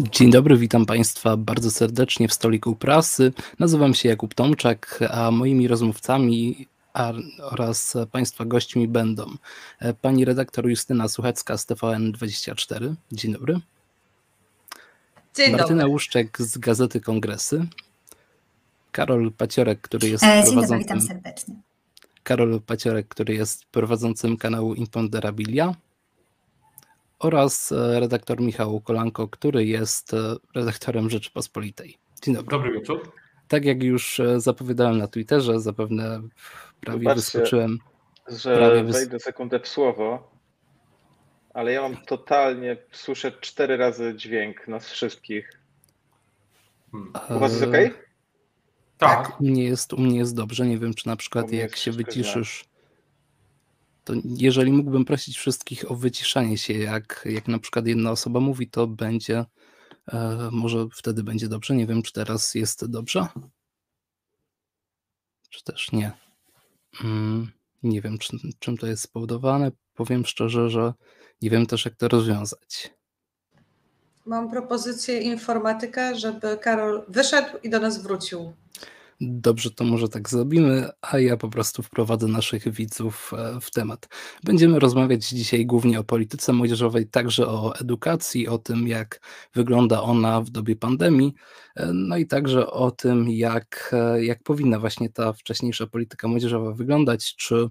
Dzień dobry, witam Państwa bardzo serdecznie w stoliku prasy. Nazywam się Jakub Tomczak, a moimi rozmówcami oraz Państwa gośćmi będą pani redaktor Justyna Suchecka z TVN24. Dzień dobry. Dzień Martyna dobry. Łuszczek z Gazety Kongresy. Karol Paciorek, który jest E, Dzień dobry, prowadzącym... witam serdecznie. Karol Paciorek, który jest prowadzącym kanału Imponderabilia oraz e, redaktor Michał Kolanko, który jest e, redaktorem Rzeczypospolitej. Dzień dobry. Dobry wieczór. Tak jak już e, zapowiadałem na Twitterze, zapewne prawie Zobaczcie. wyskoczyłem. że Prawie wys- wejdę sekundę w słowo, ale ja mam totalnie, słyszę cztery razy dźwięk nas wszystkich. Hmm. U was jest E, ok? Tak. U mnie, jest, u mnie jest dobrze. Nie wiem, czy na przykład jak się wyciszysz, to jeżeli mógłbym prosić wszystkich o wyciszanie się, jak, jak na przykład jedna osoba mówi, to będzie, e, może wtedy będzie dobrze. Nie wiem, czy teraz jest dobrze. Czy też nie. Mm, nie wiem, czy, czym to jest spowodowane. Powiem szczerze, że nie wiem też, jak to rozwiązać. Mam propozycję informatyka, żeby Karol wyszedł i do nas wrócił. Dobrze, to może tak zrobimy, a ja po prostu wprowadzę naszych widzów e, w temat. Będziemy rozmawiać dzisiaj głównie o polityce młodzieżowej, także o edukacji, o tym, jak wygląda ona w dobie pandemii, e, no i także o tym, jak, e, jak powinna właśnie ta wcześniejsza polityka młodzieżowa wyglądać, czy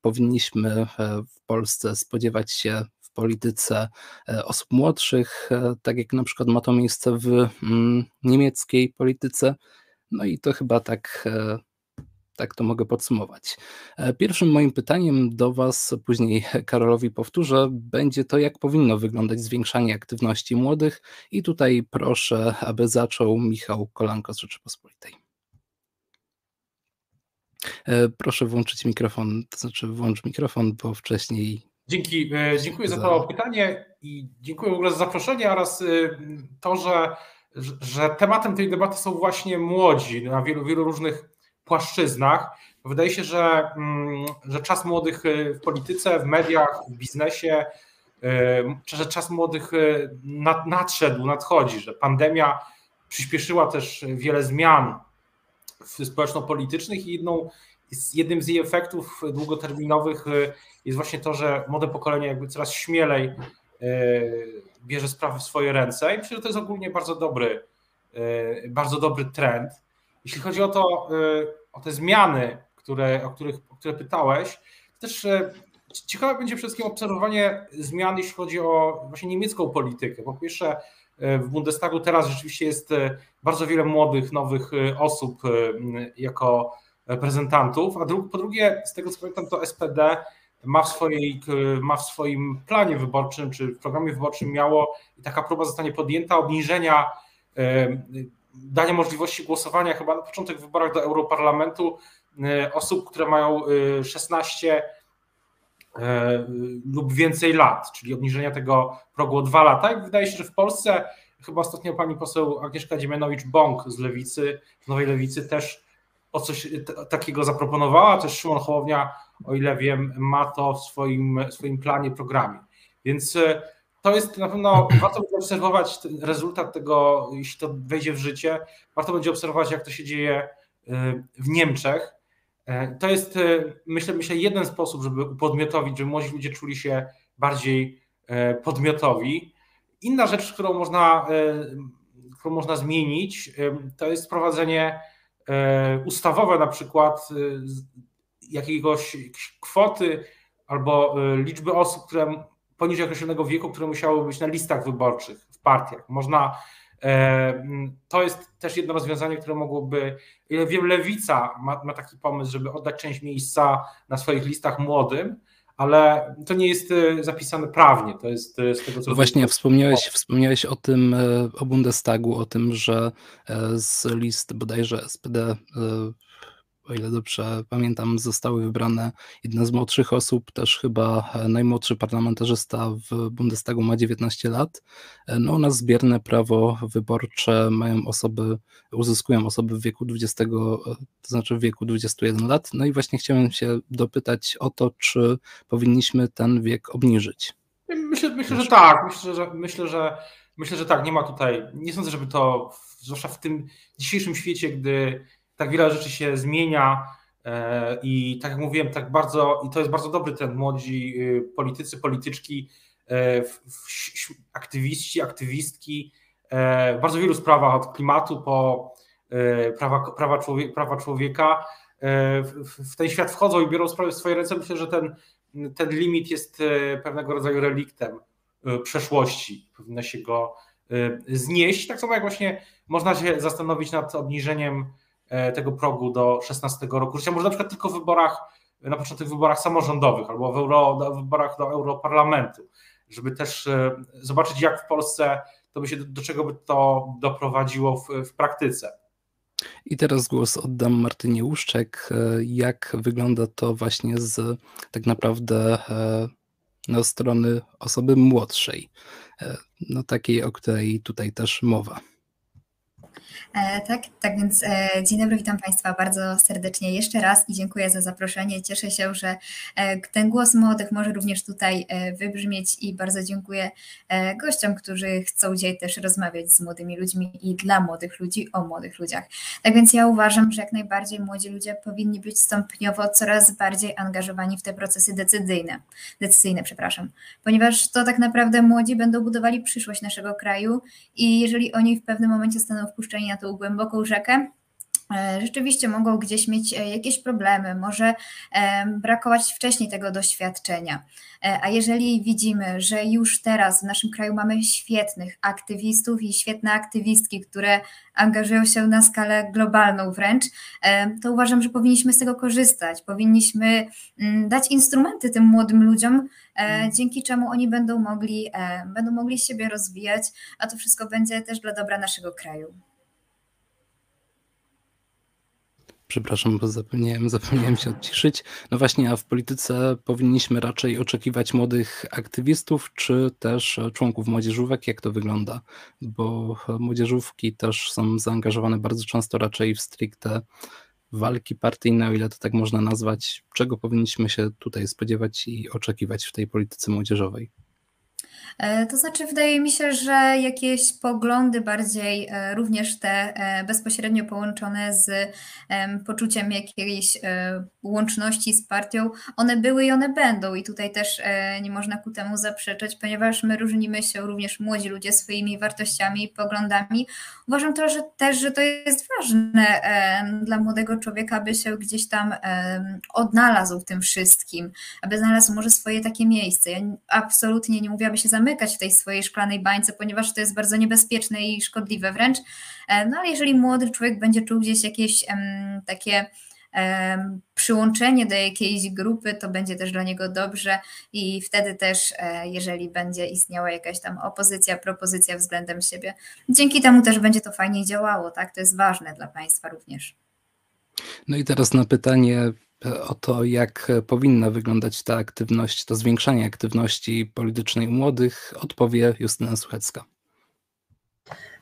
powinniśmy w Polsce spodziewać się w polityce osób młodszych, tak jak na przykład ma to miejsce w mm, niemieckiej polityce. No i to chyba tak, e, tak to mogę podsumować. E, Pierwszym moim pytaniem do Was, później Karolowi powtórzę, będzie to, jak powinno wyglądać zwiększanie aktywności młodych. I tutaj proszę, aby zaczął Michał Kolanko z Rzeczypospolitej. E, Proszę włączyć mikrofon, to znaczy włącz mikrofon, bo wcześniej Dzięki, dziękuję za to pytanie i dziękuję w ogóle za zaproszenie oraz to, że, że- tematem tej debaty są właśnie młodzi na wielu, wielu różnych płaszczyznach. Wydaje się, że, mm, że czas młodych e, w polityce, w mediach, w biznesie, e, że czas młodych nad- nadszedł, nadchodzi, że pandemia przyspieszyła też wiele zmian społeczno-politycznych i jedną, jednym z jej efektów długoterminowych jest właśnie to, że młode pokolenie jakby coraz śmielej bierze sprawy w swoje ręce i myślę, że to jest ogólnie bardzo dobry, e, bardzo dobry trend. Jeśli chodzi o to, e, o te zmiany, które, o, których, o które pytałeś, to też ciekawe będzie przede wszystkim obserwowanie zmian, jeśli chodzi o właśnie niemiecką politykę. Po pierwsze, w Bundestagu teraz rzeczywiście jest bardzo wiele młodych, nowych osób jako reprezentantów, a po drugie, z tego co pamiętam, to SPD ma w, swojej, ma w swoim planie wyborczym, czy w programie wyborczym miało i taka próba zostanie podjęta obniżenia, e, dania możliwości głosowania chyba na początek w wyborach do Europarlamentu e, osób, które mają e, 16 e, lub więcej lat, czyli obniżenia tego progu o dwa lata. Wydaje się, że w Polsce chyba ostatnio pani poseł Agnieszka Dziemianowicz-Bąk z Lewicy, z Nowej Lewicy też o coś takiego zaproponowała, też Szymon Hołownia, o ile wiem, ma to w swoim, swoim planie, programie. Więc e, to jest na pewno, warto będzie obserwować rezultat tego, jeśli to wejdzie w życie, warto będzie obserwować, jak to się dzieje e, w Niemczech. E, To jest, myślę, myślę, jeden sposób, żeby upodmiotowić, żeby młodzi ludzie czuli się bardziej podmiotowi. Inna rzecz, którą można, którą można zmienić, to jest wprowadzenie ustawowe na przykład e, jakiegoś kwoty albo e, liczby osób, które poniżej określonego wieku, które musiały być na listach wyborczych w partiach. Można, e, to jest też jedno rozwiązanie, które mogłoby, wiem, Lewica ma, ma taki pomysł, żeby oddać część miejsca na swoich listach młodym, ale to nie jest e, zapisane prawnie, to jest e, z tego co No Właśnie wspomniałeś, wspomniałeś o tym, e, o Bundestagu, o tym, że z list bodajże SPD, o ile dobrze pamiętam, zostały wybrane jedne z młodszych osób, też chyba e, najmłodszy parlamentarzysta w Bundestagu ma 19 lat. E, No u nas zbierne prawo wyborcze mają osoby, uzyskują osoby w wieku 20, e, to znaczy w wieku 21 lat. No i właśnie chciałem się dopytać o to, czy powinniśmy ten wiek obniżyć. Myślę, myślę że tak. Myślę że, myślę, że myślę, że tak. Nie ma tutaj. Nie sądzę, żeby to, zwłaszcza w tym dzisiejszym świecie, gdy tak wiele rzeczy się zmienia e, i tak jak mówiłem, tak bardzo, i to jest bardzo dobry trend, młodzi y, politycy, polityczki, e, aktywiści, aktywistki, w bardzo wielu sprawach, od klimatu po prawa, prawa, człowieka, prawa człowieka, w ten świat wchodzą i biorą sprawy w swoje ręce. Myślę, że ten ten limit jest e, pewnego rodzaju reliktem e, przeszłości. Powinno się go e, znieść. Tak samo jak właśnie można się zastanowić nad obniżeniem tego progu do 16 roku życia. Może na przykład tylko w wyborach, na początek wyborach samorządowych albo w euro, wyborach do Europarlamentu, żeby też zobaczyć, jak w Polsce to by się, do czego by to doprowadziło w, w praktyce. I teraz głos oddam Martynie Łuszczek. E, jak wygląda to właśnie z tak naprawdę e, no, strony osoby młodszej, e, no takiej, o której tutaj też mowa? E, tak, tak więc e, dzień dobry, witam Państwa bardzo serdecznie jeszcze raz i dziękuję za zaproszenie. Cieszę się, że e, ten głos młodych może również tutaj wybrzmieć i bardzo dziękuję gościom, którzy chcą dzisiaj też rozmawiać z młodymi ludźmi i dla młodych ludzi o młodych ludziach. Tak więc ja uważam, że jak najbardziej młodzi ludzie powinni być stopniowo coraz bardziej angażowani w te procesy decyzyjne, decyzyjne, przepraszam, ponieważ to tak naprawdę młodzi będą budowali przyszłość naszego kraju i jeżeli oni w pewnym momencie zostaną wpuszczeni na tą głęboką rzekę, e, rzeczywiście mogą gdzieś mieć e, jakieś problemy, może e, brakować wcześniej tego doświadczenia. A jeżeli widzimy, że już teraz w naszym kraju mamy świetnych aktywistów i świetne aktywistki, które angażują się na skalę globalną wręcz, to uważam, że powinniśmy z tego korzystać. Powinniśmy mm, dać instrumenty tym młodym ludziom, mm. dzięki czemu oni będą mogli, będą mogli siebie rozwijać, a to wszystko będzie też dla dobra naszego kraju. Przepraszam, bo zapomniałem, zapomniałem się odciszyć. No właśnie, a w polityce powinniśmy raczej oczekiwać młodych aktywistów, czy też członków młodzieżówek? Jak to wygląda? Bo młodzieżówki też są zaangażowane bardzo często raczej w stricte walki partyjne, o ile to tak można nazwać. Czego powinniśmy się tutaj spodziewać i oczekiwać w tej polityce młodzieżowej? E, to znaczy, wydaje mi się, że jakieś poglądy bardziej e, również te e, bezpośrednio połączone z poczuciem jakiejś łączności z partią, one były i one będą. I tutaj też nie można ku temu zaprzeczać, ponieważ my różnimy się również młodzi ludzie swoimi wartościami i poglądami. Uważam to, że też, że to jest ważne dla młodego człowieka, aby się gdzieś tam odnalazł w tym wszystkim, aby znalazł może swoje takie miejsce. Ja absolutnie nie mówię, aby się zamykać w tej swojej szklanej bańce, ponieważ to jest bardzo niebezpieczne i szkodliwe wręcz. E, no ale jeżeli młody człowiek będzie czuł gdzieś jakieś takie przyłączenie do jakiejś grupy, to będzie też dla niego dobrze i wtedy też, e, jeżeli będzie istniała jakaś tam opozycja, propozycja względem siebie, dzięki temu też będzie to fajniej działało, tak? To jest ważne dla państwa również. No i teraz na pytanie o to, jak powinna wyglądać ta aktywność, to zwiększanie aktywności politycznej u młodych, odpowie Justyna Suchecka.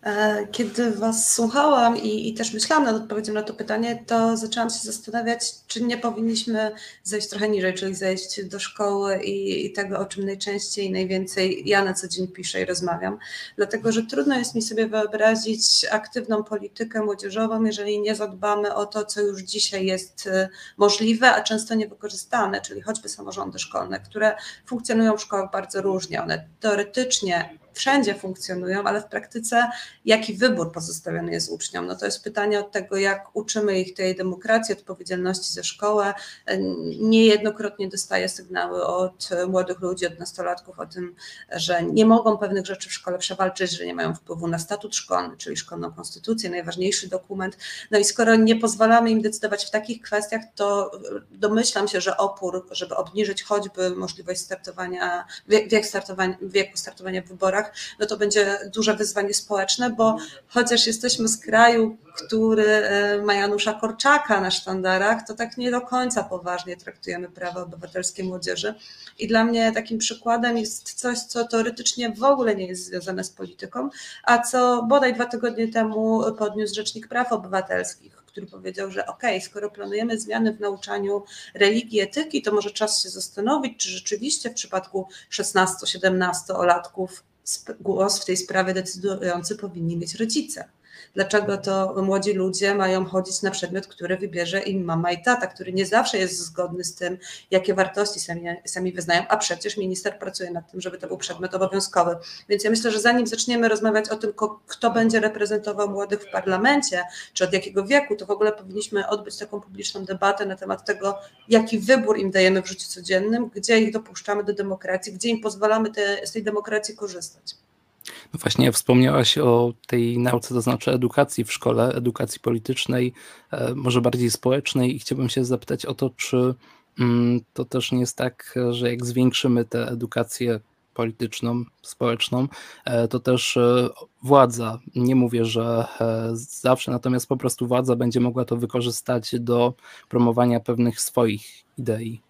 E, kiedy Was słuchałam i, i, też myślałam nad odpowiedzią na to pytanie, to zaczęłam się zastanawiać, czy nie powinniśmy zejść trochę niżej, czyli zejść do szkoły i, i, tego, o czym najczęściej i najwięcej ja na co dzień piszę i rozmawiam. Dlatego, że trudno jest mi sobie wyobrazić aktywną politykę młodzieżową, jeżeli nie zadbamy o to, co już dzisiaj jest e, możliwe, a często niewykorzystane, czyli choćby samorządy szkolne, które funkcjonują w szkołach bardzo różnie. One teoretycznie wszędzie funkcjonują, ale w praktyce jaki wybór pozostawiony jest uczniom? No to jest pytanie od tego, jak uczymy ich tej demokracji, odpowiedzialności za szkołę. Niejednokrotnie dostaję sygnały od młodych ludzi, od nastolatków o tym, że nie mogą pewnych rzeczy w szkole przewalczyć, że nie mają wpływu na statut szkolny, czyli szkolną konstytucję, najważniejszy dokument. No i skoro nie pozwalamy im decydować w takich kwestiach, to domyślam się, że opór, żeby obniżyć choćby możliwość startowania, wiek startowania, wieku startowania w wyborach, no to będzie duże wyzwanie społeczne, bo chociaż jesteśmy z kraju, który e, ma Janusza Korczaka na sztandarach, to tak nie do końca poważnie traktujemy prawa obywatelskie młodzieży. I dla mnie takim przykładem jest coś, co teoretycznie w ogóle nie jest związane z polityką, a co bodaj dwa tygodnie temu podniósł Rzecznik Praw Obywatelskich który powiedział, że ok, skoro planujemy zmiany w nauczaniu religii, etyki, to może czas się zastanowić, czy rzeczywiście w przypadku 16-17-latków głos w tej sprawie decydujący powinni mieć rodzice dlaczego to młodzi ludzie mają chodzić na przedmiot, który wybierze im mama i tata, który nie zawsze jest zgodny z tym, jakie wartości sami, sami wyznają, a przecież minister pracuje nad tym, żeby to był przedmiot obowiązkowy. Więc ja myślę, że zanim zaczniemy rozmawiać o tym, kto będzie reprezentował młodych w parlamencie, czy od jakiego wieku, to w ogóle powinniśmy odbyć taką publiczną debatę na temat tego, jaki wybór im dajemy w życiu codziennym, gdzie ich dopuszczamy do demokracji, gdzie im pozwalamy te, z tej demokracji korzystać. No właśnie, wspomniałaś o tej nauce, to znaczy edukacji w szkole, edukacji politycznej, e, może bardziej społecznej i chciałbym się zapytać o to, czy mm, to też nie jest tak, że jak zwiększymy tę edukację polityczną, społeczną, e, to też e, władza, nie mówię, że zawsze, natomiast po prostu władza będzie mogła to wykorzystać do promowania pewnych swoich idei.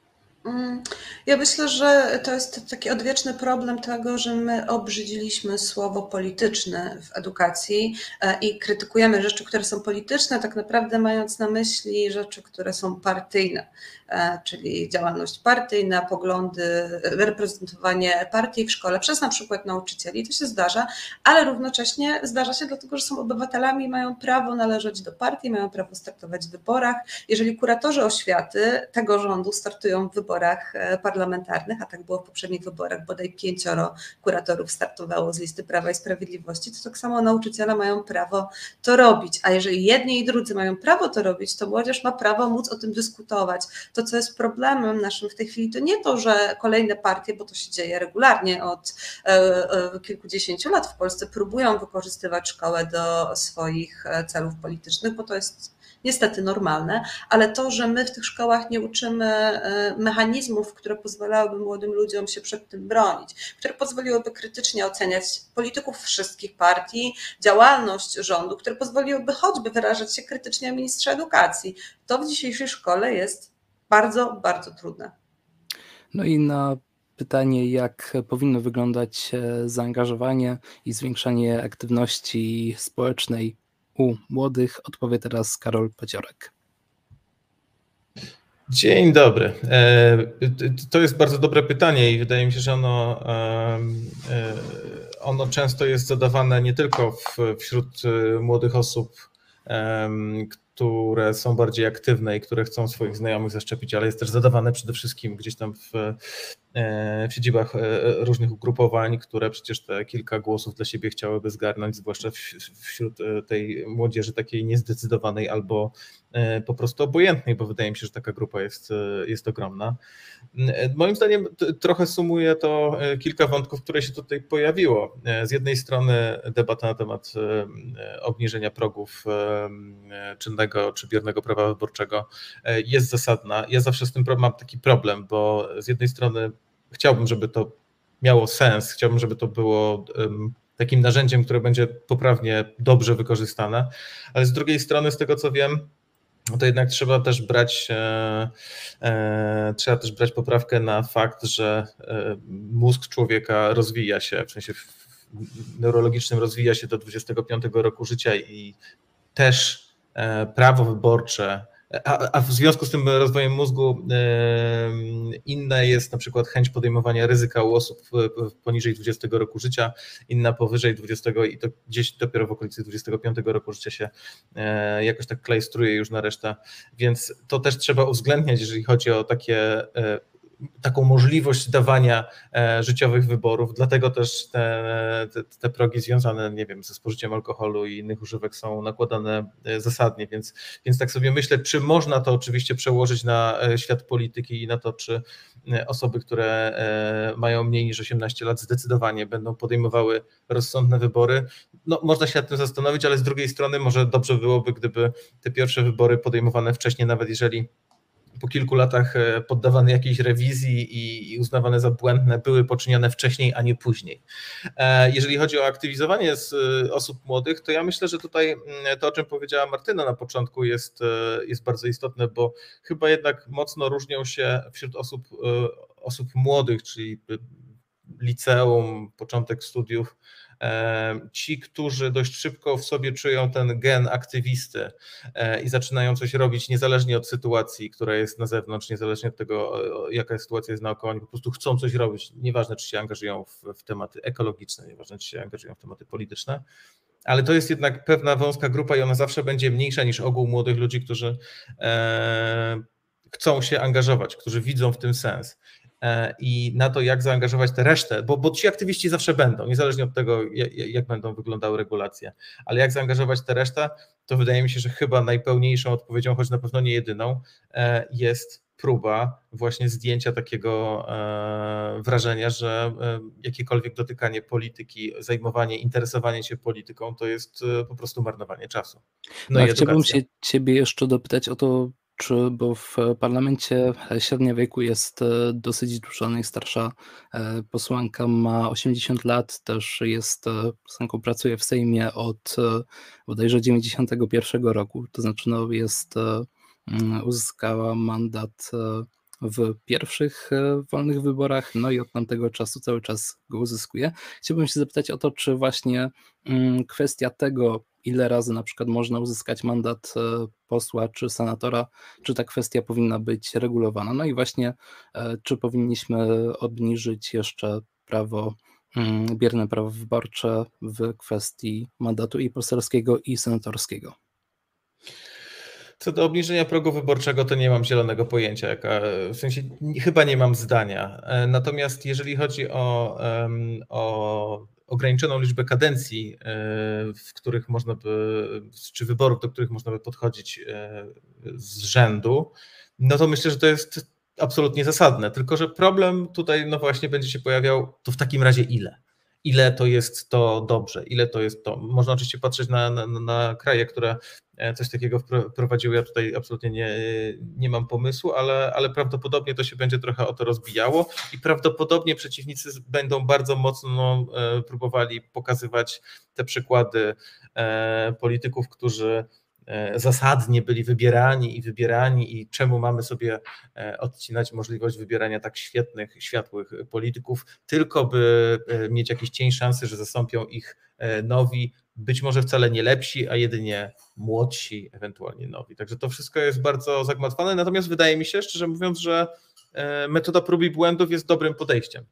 Mm, ja myślę, że to jest taki odwieczny problem tego, że my obrzydziliśmy słowo polityczne w edukacji e, i krytykujemy rzeczy, które są polityczne, tak naprawdę mając na myśli rzeczy, które są partyjne. E, czyli działalność partyjna, poglądy, reprezentowanie partii w szkole przez na przykład nauczycieli, to się zdarza, ale równocześnie zdarza się dlatego, że są obywatelami i mają prawo należeć do partii, mają prawo startować w wyborach. Jeżeli kuratorzy oświaty tego rządu startują w wyborach e, parlamentarnych, a tak było w poprzednich wyborach, bodaj pięcioro kuratorów startowało z listy Prawa i Sprawiedliwości, to tak samo nauczyciele mają prawo to robić. A jeżeli jedni i drudzy mają prawo to robić, to młodzież ma prawo móc o tym dyskutować to, co jest problemem naszym w tej chwili, to nie to, że kolejne partie, bo to się dzieje regularnie od e, e, kilkudziesięciu lat w Polsce, próbują wykorzystywać szkołę do swoich e, celów politycznych, bo to jest niestety normalne, ale to, że my w tych szkołach nie uczymy mechanizmów, które pozwalałyby młodym ludziom się przed tym bronić, które pozwoliłyby krytycznie oceniać polityków wszystkich partii, działalność rządu, które pozwoliłyby choćby wyrażać się krytycznie o ministrze edukacji, to w dzisiejszej szkole jest bardzo, bardzo trudne. No i na pytanie, jak powinno wyglądać e, zaangażowanie i zwiększanie aktywności społecznej u młodych, odpowie teraz Karol Paciorek. Dzień dobry. E, to jest bardzo dobre pytanie i wydaje mi się, że ono, e, ono często jest zadawane nie tylko wśród młodych osób, które są bardziej aktywne i które chcą swoich znajomych zaszczepić, ale jest też zadawane przede wszystkim gdzieś tam w, w siedzibach e, różnych ugrupowań, które przecież te kilka głosów dla siebie chciałyby zgarnąć, zwłaszcza wśród e, tej młodzieży takiej niezdecydowanej albo po prostu obojętnej, bo wydaje mi się, że taka grupa jest, jest ogromna. Moim zdaniem trochę sumuje to kilka wątków, które się tutaj pojawiło. Z jednej strony debata na temat obniżenia progów czynnego czy biernego prawa wyborczego e, jest zasadna. Ja zawsze z tym mam taki problem, bo z jednej strony chciałbym, żeby to miało sens, chciałbym, żeby to było takim narzędziem, które będzie poprawnie, dobrze wykorzystane, ale z drugiej strony, z tego co wiem, to jednak trzeba też brać, e, e, trzeba też brać poprawkę na fakt, że e, mózg człowieka rozwija się, w sensie neurologicznym rozwija się do 25 roku życia i też E, prawo wyborcze, a, a, w związku z tym rozwojem mózgu e, inne jest na przykład chęć podejmowania ryzyka u osób poniżej 20 roku życia, inna powyżej 20 i to gdzieś dopiero w okolicy 25 roku życia się e, jakoś tak klejstruje już na resztę, więc to też trzeba uwzględniać, jeżeli chodzi o takie taką możliwość dawania e, życiowych wyborów, dlatego też te, te, te, progi związane, nie wiem, ze spożyciem alkoholu i innych używek są nakładane e, zasadnie, więc, więc tak sobie myślę, czy można to oczywiście przełożyć na e, świat polityki i na to, czy osoby, które mają mniej niż 18 lat zdecydowanie będą podejmowały rozsądne wybory. No, można się nad tym zastanowić, ale z drugiej strony może dobrze byłoby, gdyby te pierwsze wybory podejmowane wcześniej, nawet jeżeli po kilku latach e, poddawane jakiejś rewizji i uznawane za błędne, były poczynione wcześniej, a nie później. E, jeżeli chodzi o aktywizowanie e, osób młodych, to ja myślę, że tutaj mm, to, o czym powiedziała Martyna na początku, jest, jest bardzo istotne, bo chyba jednak mocno różnią się wśród osób, osób młodych, czyli liceum, początek studiów, ci, którzy dość szybko w sobie czują ten gen aktywisty e, i zaczynają coś robić niezależnie od sytuacji, która jest na zewnątrz, niezależnie od tego, jaka sytuacja jest naokoło, oni po prostu chcą coś robić, nieważne czy się angażują w, w tematy ekologiczne, nieważne czy się angażują w tematy polityczne, ale to jest jednak pewna wąska grupa i ona zawsze będzie mniejsza niż ogół młodych ludzi, którzy e, chcą się angażować, którzy widzą w tym sens. E, i na to, jak zaangażować tę resztę, bo, bo ci aktywiści zawsze będą, niezależnie od tego, jak, jak będą wyglądały regulacje, ale jak zaangażować tę resztę, to wydaje mi się, że chyba najpełniejszą odpowiedzią, choć na pewno nie jedyną, e, jest próba właśnie zdjęcia takiego e, wrażenia, że jakiekolwiek dotykanie polityki, zajmowanie, interesowanie się polityką to jest po prostu marnowanie czasu. No, no i chciałbym się ciebie jeszcze dopytać o to, czy, bo w parlamencie średnia wieku jest e, dosyć duża, najstarsza e, posłanka ma 80 lat, też jest e, posłanką, pracuje w Sejmie od bodajże 91 roku, to znaczy no jest, mm, uzyskała mandat w pierwszych wolnych wyborach, no i od tamtego czasu cały czas go uzyskuje. Chciałbym się zapytać o to, czy właśnie mm, kwestia tego, ile razy na przykład można uzyskać mandat e, posła czy senatora, czy ta kwestia powinna być regulowana. No i właśnie, e, czy powinniśmy obniżyć jeszcze prawo, mm, bierne prawo wyborcze w kwestii mandatu i poselskiego, i senatorskiego. Co do obniżenia progu wyborczego, to nie mam zielonego pojęcia, jaka, w sensie chyba nie mam zdania. E, natomiast jeżeli chodzi o, o ograniczoną liczbę kadencji, e, w których można by, czy wyborów, do których można by podchodzić e, z rzędu, no to myślę, że to jest absolutnie zasadne. Tylko, że problem tutaj, no właśnie, będzie się pojawiał, to w takim razie ile? Ile to jest to dobrze, ile to jest to. Można oczywiście patrzeć na, na, na kraje, które e, coś takiego wprowadziły. Ja tutaj absolutnie nie, nie mam pomysłu, ale, ale prawdopodobnie to się będzie trochę o to rozbijało i prawdopodobnie przeciwnicy będą bardzo mocno e, próbowali pokazywać te przykłady e, polityków, którzy zasadnie byli wybierani i wybierani i czemu mamy sobie e, odcinać możliwość wybierania tak świetnych, światłych polityków, tylko by e, mieć jakiś cień szansy, że zastąpią ich nowi, być może wcale nie lepsi, a jedynie młodsi, ewentualnie nowi. Także to wszystko jest bardzo zagmatwane, natomiast wydaje mi się, szczerze mówiąc, że metoda prób i błędów jest dobrym podejściem.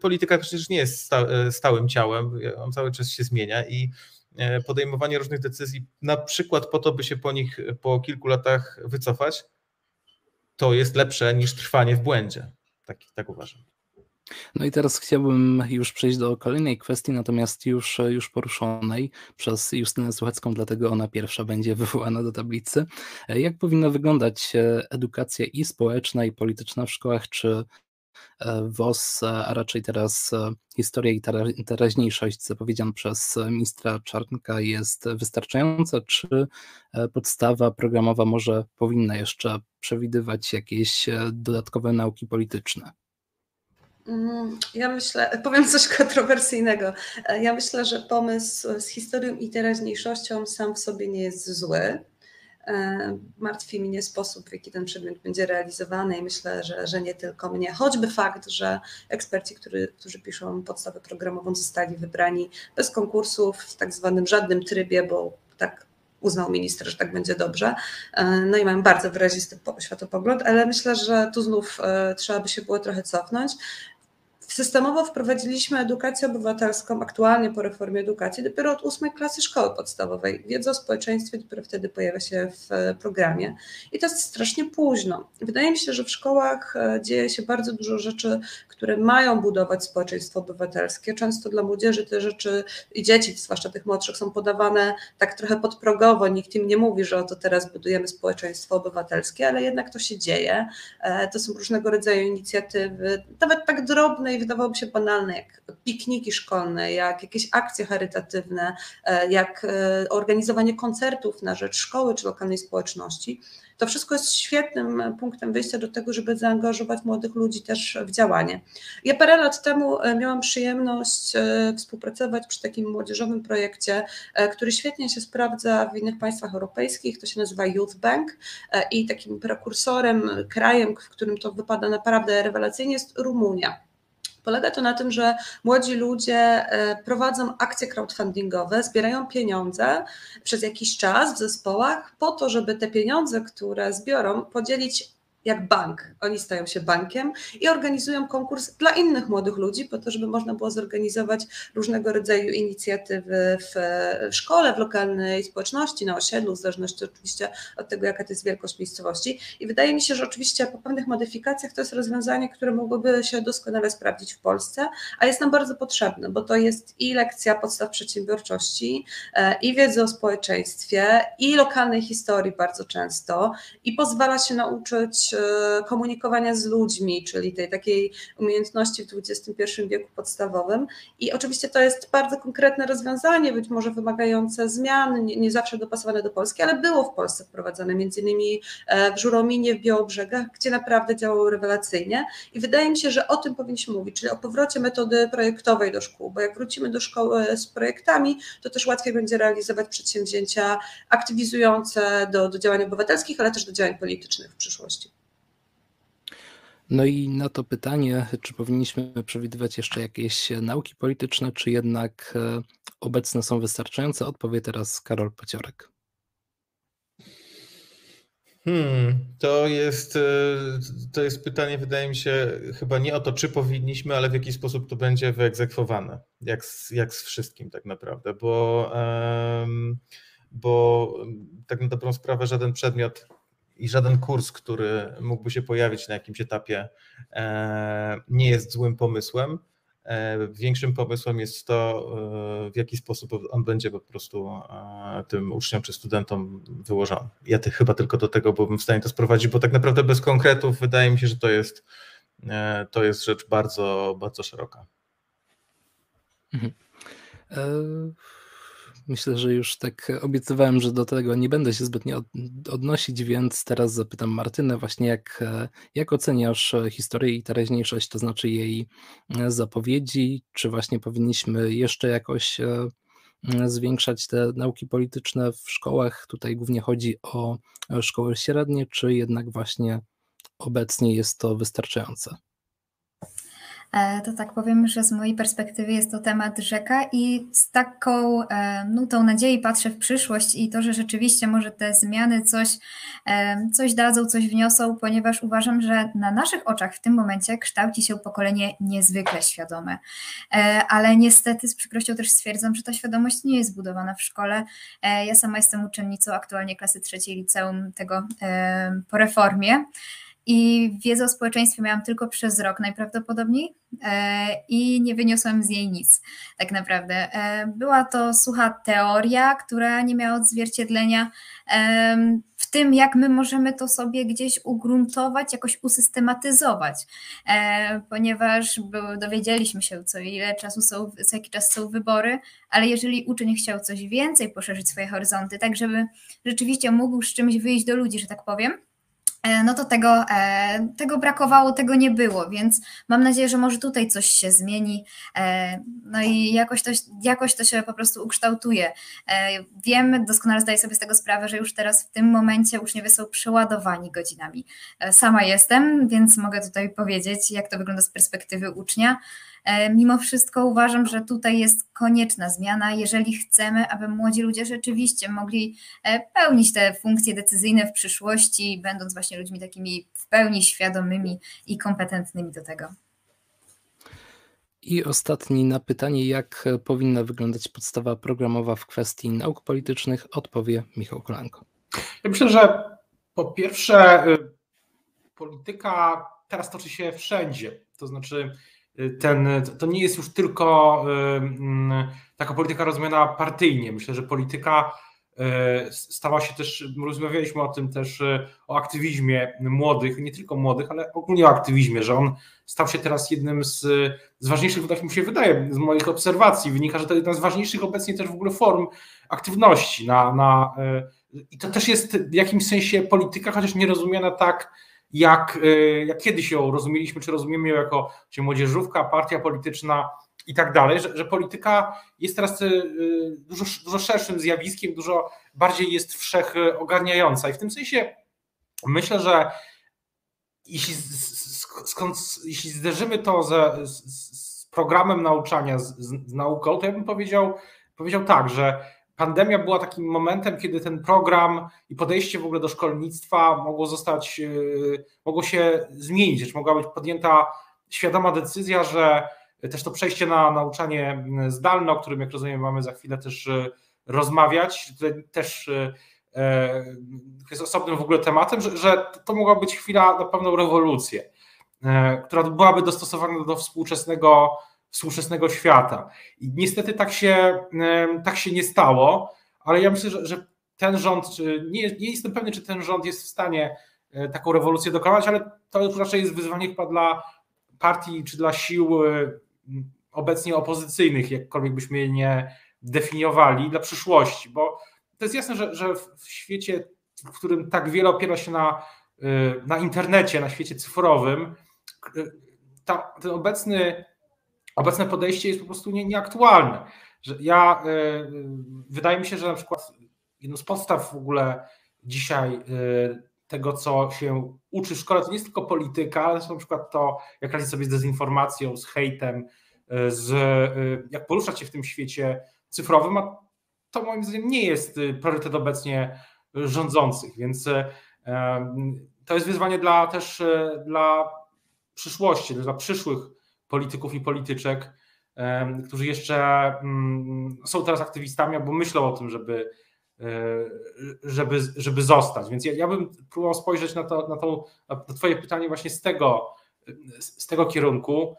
Polityka przecież nie jest stałym ciałem, on cały czas się zmienia i E, podejmowanie różnych decyzji, na przykład po to, by się po nich po kilku latach wycofać, to jest lepsze niż trwanie w błędzie. Tak, tak uważam. No i teraz chciałbym już przejść do kolejnej kwestii, natomiast już, już poruszonej przez Justynę Słuchacką, dlatego ona pierwsza będzie wywołana do tablicy. E, jak powinna wyglądać e, edukacja i społeczna, i polityczna w szkołach? Czy E, WOS, a raczej teraz e, historia i teraźniejszość zapowiedziana przez ministra Czarnka jest wystarczająca, czy e, podstawa programowa może powinna jeszcze przewidywać jakieś dodatkowe nauki polityczne? Mm, ja myślę, powiem coś kontrowersyjnego. Ja myślę, że pomysł z historią i teraźniejszością sam w sobie nie jest zły. E, martwi mnie sposób, w jaki ten przedmiot będzie realizowany i myślę, że, że nie tylko mnie. Choćby fakt, że eksperci, który, którzy piszą podstawę programową, zostali wybrani bez konkursów, w tak zwanym żadnym trybie, bo tak uznał minister, że tak będzie dobrze. E, no i mam bardzo wyrazisty światopogląd, ale myślę, że tu znów e, trzeba by się było trochę cofnąć. Systemowo wprowadziliśmy edukację obywatelską aktualnie po reformie edukacji dopiero od ósmej klasy szkoły podstawowej. Wiedza o społeczeństwie dopiero wtedy pojawia się w programie i to jest strasznie późno. Wydaje mi się, że w szkołach e, dzieje się bardzo dużo rzeczy, które mają budować społeczeństwo obywatelskie. Często dla młodzieży te rzeczy i dzieci, zwłaszcza tych młodszych, są podawane tak trochę podprogowo. Nikt im nie mówi, że oto teraz budujemy społeczeństwo obywatelskie, ale jednak to się dzieje. E, to są różnego rodzaju inicjatywy, nawet tak drobne i wydawałoby się banalne, jak pikniki szkolne, jak jakieś akcje charytatywne, e, jak e, organizowanie koncertów na rzecz szkoły czy lokalnej społeczności. To wszystko jest świetnym punktem wyjścia do tego, żeby zaangażować młodych ludzi też w działanie. Ja parę lat temu e, miałam przyjemność współpracować przy takim młodzieżowym projekcie, który świetnie się sprawdza w innych państwach europejskich. To się nazywa Youth Bank i takim prekursorem, krajem, w którym to wypada naprawdę rewelacyjnie jest Rumunia. Polega to na tym, że młodzi ludzie e, prowadzą akcje crowdfundingowe, zbierają pieniądze przez jakiś czas w zespołach po to, żeby te pieniądze, które zbiorą, podzielić jak bank. Oni stają się bankiem i organizują konkurs dla innych młodych ludzi, po to, żeby można było zorganizować różnego rodzaju inicjatywy w szkole, w lokalnej społeczności, na osiedlu, w zależności oczywiście od tego, jaka to jest wielkość miejscowości. I wydaje mi się, że oczywiście po pewnych modyfikacjach to jest rozwiązanie, które mogłoby się doskonale sprawdzić w Polsce, a jest nam bardzo potrzebne, bo to jest i lekcja podstaw przedsiębiorczości, e, i wiedzy o społeczeństwie, i lokalnej historii bardzo często, i pozwala się nauczyć E, komunikowania z ludźmi, czyli tej takiej umiejętności w XXI wieku podstawowym. I oczywiście to jest bardzo konkretne rozwiązanie, być może wymagające zmian, nie, nie zawsze dopasowane do Polski, ale było w Polsce wprowadzane, między innymi e, w Żurominie, w Białobrzegach, gdzie naprawdę działało rewelacyjnie. I wydaje mi się, że o tym powinniśmy mówić, czyli o powrocie metody projektowej do szkół, bo jak wrócimy do szkoły z projektami, to też łatwiej będzie realizować przedsięwzięcia aktywizujące do, do działań obywatelskich, ale też do działań politycznych w przyszłości. No i na to pytanie, czy powinniśmy przewidywać jeszcze jakieś nauki polityczne, czy jednak e, obecne są wystarczające, odpowie teraz Karol Pociorek. Hmm, to jest, e, to jest pytanie, wydaje mi się, chyba nie o to, czy powinniśmy, ale w jaki sposób to będzie wyegzekwowane, jak z, jak z wszystkim tak naprawdę, bo, bo tak na dobrą sprawę żaden przedmiot i żaden kurs, który mógłby się pojawić na jakimś etapie, e, nie jest złym pomysłem. E, większym pomysłem jest to, e, w jaki sposób on będzie po prostu tym uczniom czy studentom wyłożony. Ja ty, chyba tylko do tego byłbym w stanie to sprowadzić, bo tak naprawdę bez konkretów wydaje mi się, że to jest, to jest rzecz bardzo, bardzo szeroka. Mhm. Myślę, że już tak obiecywałem, że do tego nie będę się zbytnio odnosić, więc teraz zapytam Martynę właśnie, jak, jak oceniasz historię i teraźniejszość, to znaczy jej zapowiedzi, czy właśnie powinniśmy jeszcze jakoś e, zwiększać te nauki polityczne w szkołach? Tutaj głównie chodzi o szkoły średnie, czy jednak właśnie obecnie jest to wystarczające? E, to tak powiem, że z mojej perspektywy jest to temat rzeka i z taką e, nutą nadziei patrzę w przyszłość i to, że rzeczywiście może te zmiany coś, e, coś dadzą, coś wniosą, ponieważ uważam, że na naszych oczach w tym momencie kształci się pokolenie niezwykle świadome. Ale niestety z przykrością też stwierdzam, że ta świadomość nie jest zbudowana w szkole. Ja sama jestem uczennicą aktualnie klasy trzeciej liceum tego po reformie. I wiedzę o społeczeństwie miałam tylko przez rok najprawdopodobniej e, i nie wyniosłam z niej nic, tak naprawdę. E, była to sucha teoria, która nie miała odzwierciedlenia w tym, jak my możemy to sobie gdzieś ugruntować, jakoś usystematyzować, e, ponieważ dowiedzieliśmy się, co ile czasu są, co jaki czas są wybory, ale jeżeli uczeń chciał coś więcej, poszerzyć swoje horyzonty, tak żeby rzeczywiście mógł z czymś wyjść do ludzi, że tak powiem, E, no to tego, e, tego brakowało, tego nie było, więc mam nadzieję, że może tutaj coś się zmieni, e, no i jakoś to, jakoś to się po prostu ukształtuje. Wiem, doskonale zdaję sobie z tego sprawę, że już teraz w tym momencie uczniowie są przeładowani godzinami. Sama jestem, więc mogę tutaj powiedzieć, jak to wygląda z perspektywy ucznia. E, mimo wszystko uważam, że tutaj jest konieczna zmiana, jeżeli chcemy, aby młodzi ludzie rzeczywiście mogli e, pełnić te funkcje decyzyjne w przyszłości, będąc właśnie ludźmi takimi w pełni świadomymi i kompetentnymi do tego. I ostatni na pytanie, jak powinna wyglądać podstawa programowa w kwestii nauk politycznych, odpowie Michał Kolanko. Ja myślę, że po pierwsze, y, polityka teraz toczy się wszędzie. To znaczy, ten, to nie jest już tylko mm, taka polityka rozumiana partyjnie. Myślę, że polityka e, stała się też, rozmawialiśmy o tym też, o aktywizmie młodych, nie tylko młodych, ale ogólnie o aktywizmie, że on stał się teraz jednym z, z ważniejszych, tak mi się wydaje, z moich obserwacji, wynika, że to jedna z ważniejszych obecnie też w ogóle form aktywności na, na i to też jest w jakimś sensie polityka, chociaż nie rozumiana tak, jak, y, jak kiedyś ją rozumieliśmy, czy rozumiemy ją jako czy młodzieżówka, partia polityczna i tak dalej, że, że polityka jest teraz y, dużo, dużo szerszym zjawiskiem, dużo bardziej jest wszechogarniająca. I w tym sensie myślę, że jeśli, skąd, jeśli zderzymy to ze, z, z programem nauczania, z, z, nauką, to ja bym powiedział, powiedział tak, że pandemia była takim momentem, kiedy ten program i podejście w ogóle do szkolnictwa mogło zostać, yy, mogło się zmienić, mogła być podjęta świadoma decyzja, że też to przejście na nauczanie zdalne, o którym jak rozumiem mamy za chwilę też yy, rozmawiać, też yy, jest osobnym w ogóle tematem, że, że to mogła być chwila na pewną rewolucję, która byłaby dostosowana do współczesnego współczesnego świata. I niestety tak się, tak się nie stało, ale ja myślę, że, że ten rząd, nie, nie jestem pewny, czy ten rząd jest w stanie e, taką rewolucję dokonać, ale to już raczej jest wyzwanie chyba dla partii czy dla sił e, obecnie opozycyjnych, jakkolwiek byśmy je nie definiowali, dla przyszłości, bo to jest jasne, że, że w świecie, w którym tak wiele opiera się na, e, na internecie, na świecie cyfrowym, ta, ten obecny obecne podejście jest po prostu nie, nieaktualne. Że ja, y, wydaje mi się, że na przykład jedną z podstaw w ogóle dzisiaj y, tego, co się uczy w szkole, to nie jest tylko polityka, ale na przykład to, jak radzić sobie z dezinformacją, z hejtem, z, jak poruszać się w tym świecie cyfrowym, a to moim zdaniem nie jest priorytet obecnie rządzących, więc to jest wyzwanie dla też dla przyszłości, dla przyszłych polityków i polityczek, którzy jeszcze mm, są teraz aktywistami albo myślą o tym, żeby, e, żeby, żeby zostać. Więc ja, ja bym próbował spojrzeć na to, na, to, na Twoje pytanie właśnie z tego, z tego kierunku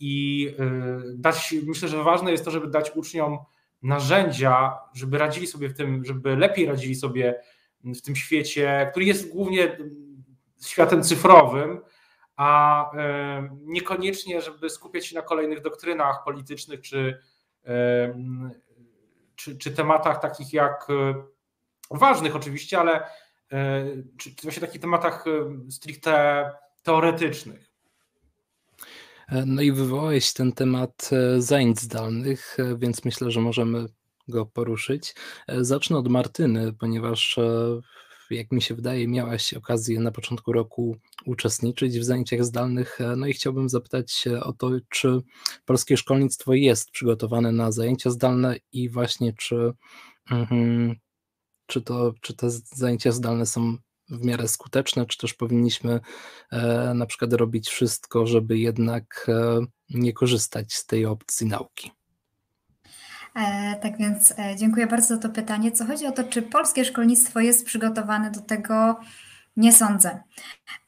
i e, dać, myślę, że ważne jest to, żeby dać uczniom narzędzia, żeby radzili sobie w tym, żeby lepiej radzili sobie w tym świecie, który jest głównie światem cyfrowym, a niekoniecznie, żeby skupiać się na kolejnych doktrynach politycznych czy, czy, czy tematach takich jak e, ważnych oczywiście, ale e, czy, czy właśnie takich tematach stricte teoretycznych. E, no i wywołałeś ten temat zajęć zdalnych, więc myślę, że możemy go poruszyć. Zacznę od Martyny, ponieważ jak mi się wydaje, miałaś okazję na początku roku uczestniczyć w zajęciach zdalnych. E, no i chciałbym zapytać o to, czy polskie szkolnictwo jest przygotowane na zajęcia zdalne i właśnie czy, mm, czy, to, czy te zajęcia zdalne są w miarę skuteczne, czy też powinniśmy e, na przykład robić wszystko, żeby jednak e, nie korzystać z tej opcji nauki. E, tak więc e, dziękuję bardzo za to pytanie. Co chodzi o to, czy polskie szkolnictwo jest przygotowane do tego, nie sądzę.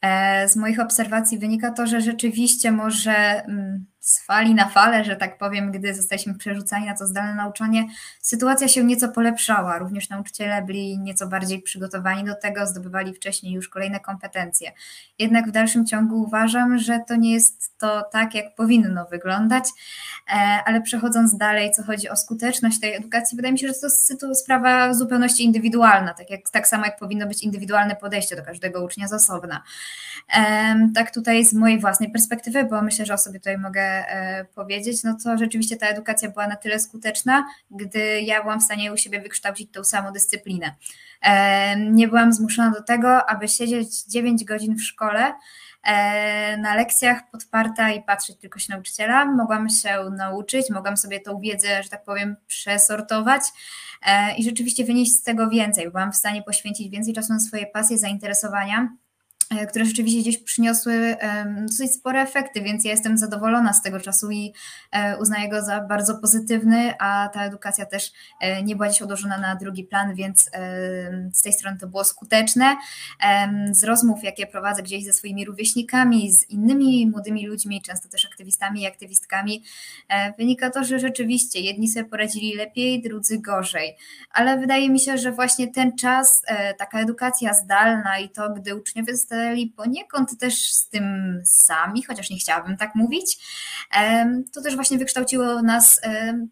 E, z moich obserwacji wynika to, że rzeczywiście może mm, z fali na falę, że tak powiem, gdy zostaliśmy przerzucani na to zdalne nauczanie, sytuacja się nieco polepszała. Również nauczyciele byli nieco bardziej przygotowani do tego, zdobywali wcześniej już kolejne kompetencje. Jednak w dalszym ciągu uważam, że to nie jest to tak, jak powinno wyglądać, e, ale przechodząc dalej, co chodzi o skuteczność tej edukacji, wydaje mi się, że to jest sprawa zupełności indywidualna, tak, jak, tak samo jak powinno być indywidualne podejście do każdego ucznia z osobna. Tak tutaj z mojej własnej perspektywy, bo myślę, że o sobie tutaj mogę e, powiedzieć, no to rzeczywiście ta edukacja była na tyle skuteczna, gdy ja byłam w stanie u siebie wykształcić tą samodyscyplinę. Nie byłam zmuszona do tego, aby siedzieć 9 godzin w szkole, e, na lekcjach podparta i patrzeć tylko się nauczyciela. Mogłam się nauczyć, mogłam sobie tą wiedzę, że tak powiem, przesortować e, i rzeczywiście wynieść z tego więcej. Byłam w stanie poświęcić więcej czasu na swoje pasje, zainteresowania E, które rzeczywiście gdzieś przyniosły dosyć spore efekty, więc ja jestem zadowolona z tego czasu i e, uznaję go za bardzo pozytywny, a ta edukacja też e, nie była gdzieś odłożona na drugi plan, więc z tej strony to było skuteczne. Z rozmów, jakie prowadzę gdzieś ze swoimi rówieśnikami, z innymi młodymi ludźmi, często też aktywistami i aktywistkami, wynika to, że rzeczywiście jedni sobie poradzili lepiej, drudzy gorzej, ale wydaje mi się, że właśnie ten czas, taka edukacja zdalna i to, gdy uczniowie zostali zostali poniekąd też z tym sami, chociaż nie chciałabym tak mówić. To też właśnie wykształciło nas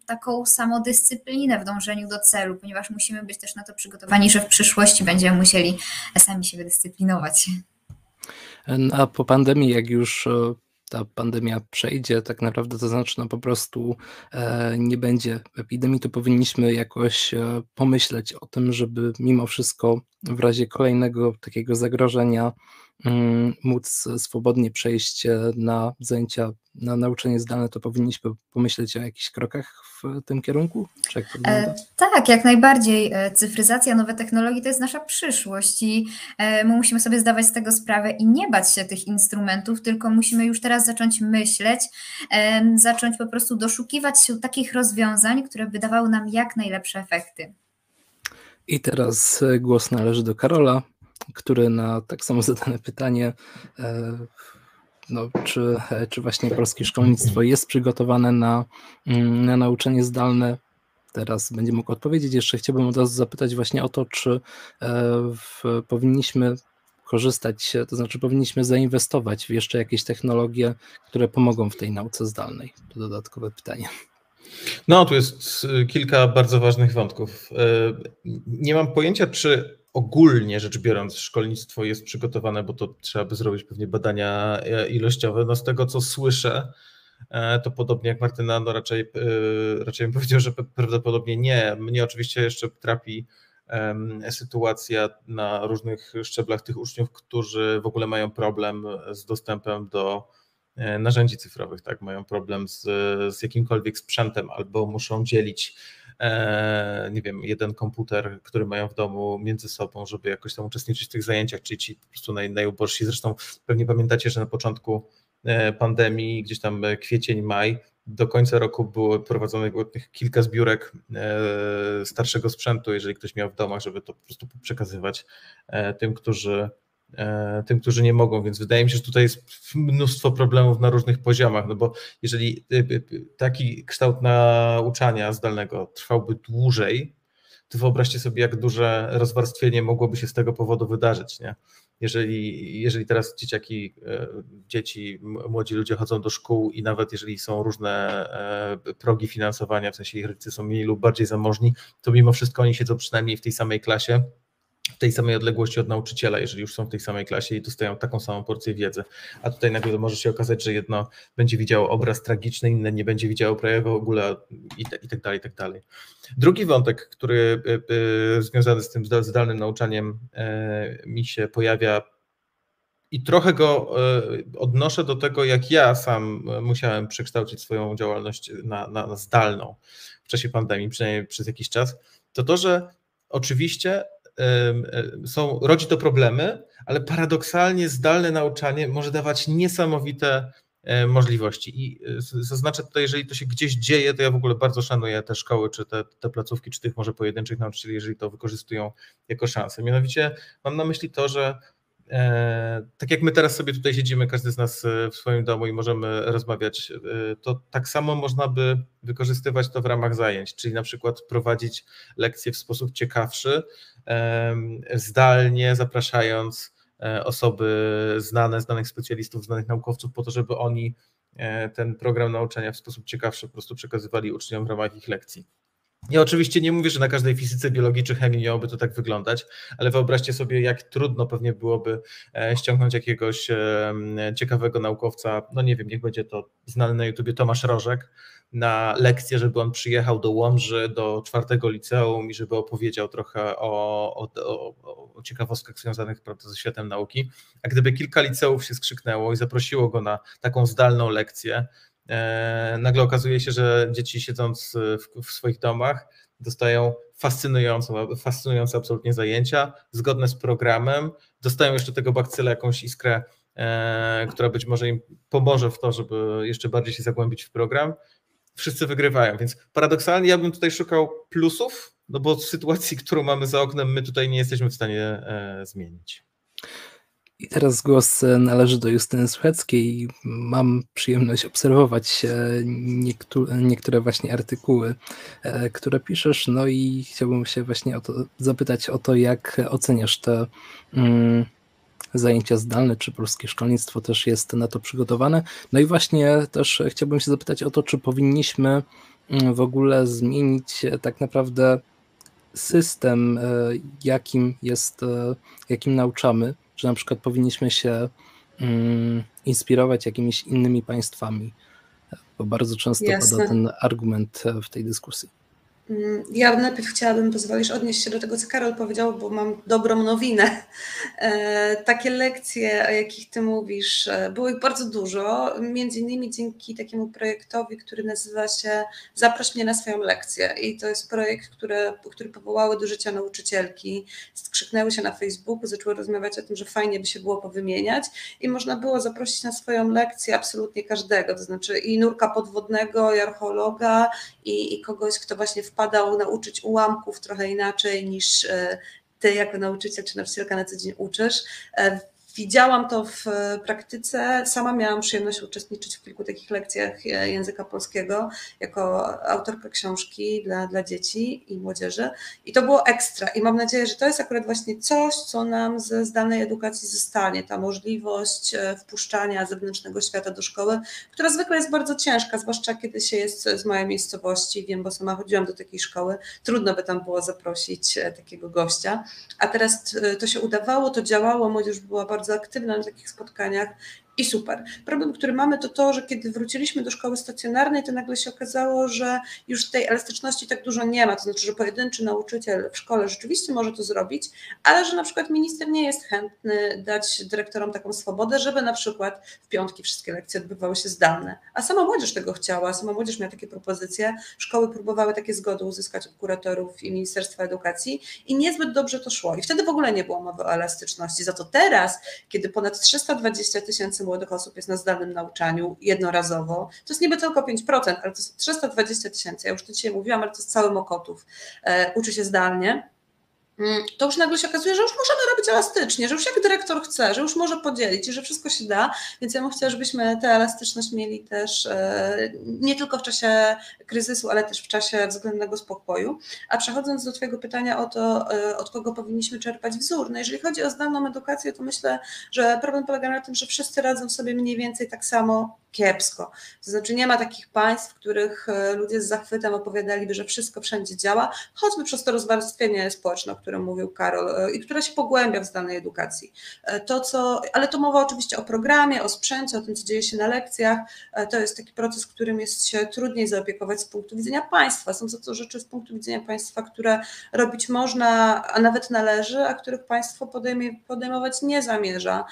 taką samodyscyplinę w dążeniu do celu, ponieważ musimy być też na to przygotowani, że w przyszłości będziemy musieli sami się wydyscyplinować. A po pandemii, jak już ta pandemia przejdzie, tak naprawdę to znaczy no po prostu e, nie będzie epidemii, to powinniśmy jakoś e, pomyśleć o tym, żeby mimo wszystko w razie kolejnego takiego zagrożenia móc swobodnie przejść na zajęcia, na nauczanie zdalne, to powinniśmy pomyśleć o jakichś krokach w tym kierunku? Jak e, tak, jak najbardziej. E, cyfryzacja, nowe technologie to jest nasza przyszłość i e, my musimy sobie zdawać z tego sprawę i nie bać się tych instrumentów, tylko musimy już teraz zacząć myśleć, e, zacząć po prostu doszukiwać się takich rozwiązań, które by dawały nam jak najlepsze efekty. I teraz e, głos należy do Karola, który na tak samo zadane pytanie, e, no, czy, e, czy właśnie polskie szkolnictwo jest przygotowane na, mm, na nauczanie zdalne, teraz będzie mógł odpowiedzieć. Jeszcze chciałbym od razu zapytać właśnie o to, czy w, powinniśmy korzystać, to znaczy powinniśmy zainwestować w jeszcze jakieś technologie, które pomogą w tej nauce zdalnej. To dodatkowe pytanie. No, tu jest y, kilka bardzo ważnych wątków. Y, nie mam pojęcia, czy ogólnie rzecz biorąc szkolnictwo jest przygotowane, bo to trzeba by zrobić pewnie badania e, ilościowe. No z tego, co słyszę, e, to podobnie jak Martyna, no raczej, y, raczej bym powiedział, że prawdopodobnie nie. Mnie oczywiście jeszcze trapi sytuacja na różnych szczeblach tych uczniów, którzy w ogóle mają problem z dostępem do E, narzędzi cyfrowych, tak, mają problem z, z jakimkolwiek sprzętem albo muszą dzielić e, nie wiem, jeden komputer, który mają w domu między sobą, żeby jakoś tam uczestniczyć w tych zajęciach, czyli ci po prostu naj, najubożsi. Zresztą pewnie pamiętacie, że na początku e, pandemii, gdzieś tam kwiecień, maj, do końca roku było prowadzonych kilka zbiórek starszego sprzętu, jeżeli ktoś miał w domach, żeby to po prostu przekazywać tym, którzy E, tym, którzy nie mogą, więc wydaje mi się, że tutaj jest mnóstwo problemów na różnych poziomach, no bo jeżeli y, y, taki kształt nauczania zdalnego trwałby dłużej, to wyobraźcie sobie, jak duże rozwarstwienie mogłoby się z tego powodu wydarzyć, nie? Jeżeli, jeżeli teraz dzieciaki, e, dzieci, młodzi ludzie chodzą do szkół i nawet jeżeli są różne e, progi finansowania, w sensie ich rodzice są mniej lub bardziej zamożni, to mimo wszystko oni siedzą przynajmniej w tej samej klasie, w tej samej odległości od nauczyciela, jeżeli już są w tej samej klasie i dostają taką samą porcję wiedzy. A tutaj nagle może się okazać, że jedno będzie widziało obraz tragiczny, inne nie będzie widziało prawie w ogóle i, i tak dalej, i tak dalej. Drugi wątek, który y, y, związany z tym zdalnym nauczaniem y, mi się pojawia i trochę go odnoszę do tego, jak ja sam musiałem przekształcić swoją działalność na, na, na zdalną w czasie pandemii, przynajmniej przez jakiś czas, to to, że oczywiście są, rodzi to problemy, ale paradoksalnie zdalne nauczanie może dawać niesamowite e, możliwości. I e, zaznaczę tutaj, jeżeli to się gdzieś dzieje, to ja w ogóle bardzo szanuję te szkoły, czy te, te placówki, czy tych może pojedynczych nauczycieli, jeżeli to wykorzystują jako szansę. Mianowicie mam na myśli to, że E, tak jak my teraz sobie tutaj siedzimy, każdy z nas e, w swoim domu i możemy rozmawiać, e, to tak samo można by wykorzystywać to w ramach zajęć, czyli na przykład prowadzić lekcje w sposób ciekawszy, zdalnie zapraszając osoby znane, znanych specjalistów, znanych naukowców, po to, żeby oni ten program nauczania w sposób ciekawszy po prostu przekazywali uczniom w ramach ich lekcji. Ja oczywiście nie mówię, że na każdej fizyce, biologii czy chemii miałoby to tak wyglądać, ale wyobraźcie sobie, jak trudno pewnie byłoby e, ściągnąć jakiegoś ciekawego naukowca, no nie wiem, niech będzie to znany na YouTubie Tomasz Rożek, na lekcję, żeby on przyjechał do Łomży, do czwartego liceum i żeby opowiedział trochę o, o, o, ciekawostkach związanych prawda, ze światem nauki. A gdyby kilka liceów się skrzyknęło i zaprosiło go na taką zdalną lekcję, E, nagle okazuje się, że dzieci siedząc w, w swoich domach dostają fascynujące, fascynujące absolutnie zajęcia, zgodne z programem, dostają jeszcze tego bakcyla jakąś iskrę, e, która być może im pomoże w to, żeby jeszcze bardziej się zagłębić w program. Wszyscy wygrywają, więc paradoksalnie ja bym tutaj szukał plusów, no bo w sytuacji, którą mamy za oknem, my tutaj nie jesteśmy w stanie e, zmienić. I teraz głos e, należy do Justyny Słucheckiej. Mam przyjemność obserwować e, niektóre właśnie artykuły, e, które piszesz, no i chciałbym się właśnie o to zapytać o to, jak oceniasz te mm, zajęcia zdalne, czy polskie szkolnictwo też jest na to przygotowane. No i właśnie też chciałbym się zapytać o to, czy powinniśmy mm, w ogóle zmienić tak naprawdę system, jakim jest, jakim nauczamy że na przykład powinniśmy się mm, inspirować jakimiś innymi państwami, bo bardzo często Jasne. pada ten argument w tej dyskusji. Mm, ja najpierw chciałabym, pozwolisz, odnieść się do tego, co Karol powiedział, bo mam dobrą nowinę. E, takie lekcje, o jakich ty mówisz, e, było ich bardzo dużo, między innymi dzięki takiemu projektowi, który nazywa się Zaproś mnie na swoją lekcję. I to jest projekt, który, który powołały do życia nauczycielki, skrzyknęły się na Facebooku, zaczęły rozmawiać o tym, że fajnie by się było powymieniać i można było zaprosić na swoją lekcję absolutnie każdego, to znaczy i nurka podwodnego, i archeologa, i, i kogoś, kto właśnie wpadał nauczyć ułamków trochę inaczej niż e, ty jako nauczyciel czy nauczycielka na co dzień uczysz. Widziałam to w e, praktyce. Sama miałam przyjemność uczestniczyć w kilku takich lekcjach e, języka polskiego jako autorka książki dla, dla dzieci i młodzieży. I to było ekstra. I mam nadzieję, że to jest akurat właśnie coś, co nam ze zdalnej edukacji zostanie. Ta możliwość e, wpuszczania zewnętrznego świata do szkoły, która zwykle jest bardzo ciężka, zwłaszcza kiedy się jest z mojej miejscowości. Wiem, bo sama chodziłam do takiej szkoły. Trudno by tam było zaprosić takiego gościa. A teraz to się udawało, to działało, młodzież była bardzo bardzo aktywna na takich spotkaniach i super. Problem, który mamy, to to, że kiedy wróciliśmy do szkoły stacjonarnej, to nagle się okazało, że już tej elastyczności tak dużo nie ma. To znaczy, że pojedynczy nauczyciel w szkole rzeczywiście może to zrobić, ale że na przykład minister nie jest chętny dać dyrektorom taką swobodę, żeby na przykład w piątki wszystkie lekcje odbywały się zdalne. A sama młodzież tego chciała, sama młodzież miała takie propozycje. Szkoły próbowały takie zgody uzyskać od kuratorów i Ministerstwa Edukacji i niezbyt dobrze to szło. I wtedy w ogóle nie było mowy o elastyczności. Za to teraz, kiedy ponad 320 tysięcy młodych osób jest na zdalnym nauczaniu jednorazowo. To jest niby tylko 5%, ale to jest 320 tysięcy. Ja już to dzisiaj mówiłam, ale to jest cały Mokotów. E, uczy się zdalnie. Mm, to już nagle się okazuje, że już możemy robić elastycznie, że już jak dyrektor chce, że już może podzielić i że wszystko się da, więc ja bym chciała, żebyśmy tę elastyczność mieli też e, nie tylko w czasie kryzysu, ale też w czasie względnego spokoju. A przechodząc do Twojego pytania o to, e, od kogo powinniśmy czerpać wzór, no jeżeli chodzi o zdalną edukację, to myślę, że problem polega na tym, że wszyscy radzą sobie mniej więcej tak samo kiepsko. To znaczy nie ma takich państw, w których e, ludzie z zachwytem opowiadaliby, że wszystko wszędzie działa, choćby przez to rozwarstwienie społeczne, którym mówił Karol e, i które się pogłębia w zdalnej edukacji. E, to, co, ale to mowa oczywiście o programie, o sprzęcie, o tym, co dzieje się na lekcjach. To jest taki proces, którym jest się trudniej zaopiekować z punktu widzenia państwa. Są to rzeczy z punktu widzenia państwa, które robić można, a nawet należy, a których państwo podejmie, podejmować nie zamierza.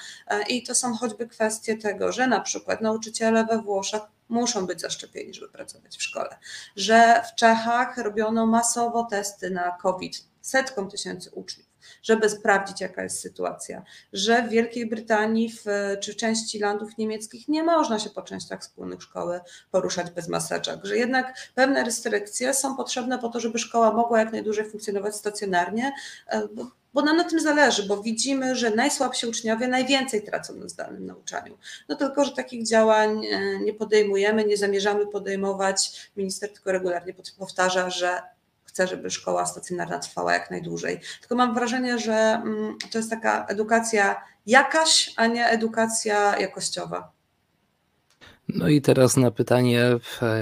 I to są choćby kwestie tego, że na przykład nauczyciele we Włoszech muszą być zaszczepieni, żeby pracować w szkole. Że w Czechach robiono masowo testy na COVID setkom tysięcy uczniów, żeby sprawdzić, jaka jest sytuacja. Że w Wielkiej Brytanii w, czy części landów niemieckich nie można się po częściach wspólnych szkoły poruszać bez maseczek. Że jednak pewne restrykcje są potrzebne po to, żeby szkoła mogła jak najdłużej funkcjonować stacjonarnie, e, bo nam na tym zależy, bo widzimy, że najsłabsi uczniowie najwięcej tracą na zdalnym nauczaniu. No tylko, że takich działań e, nie podejmujemy, nie zamierzamy podejmować. Minister tylko regularnie powtarza, że chce, żeby szkoła stacjonarna trwała jak najdłużej. Tylko mam wrażenie, że mm, to jest taka edukacja jakaś, a nie edukacja jakościowa. No i teraz na pytanie,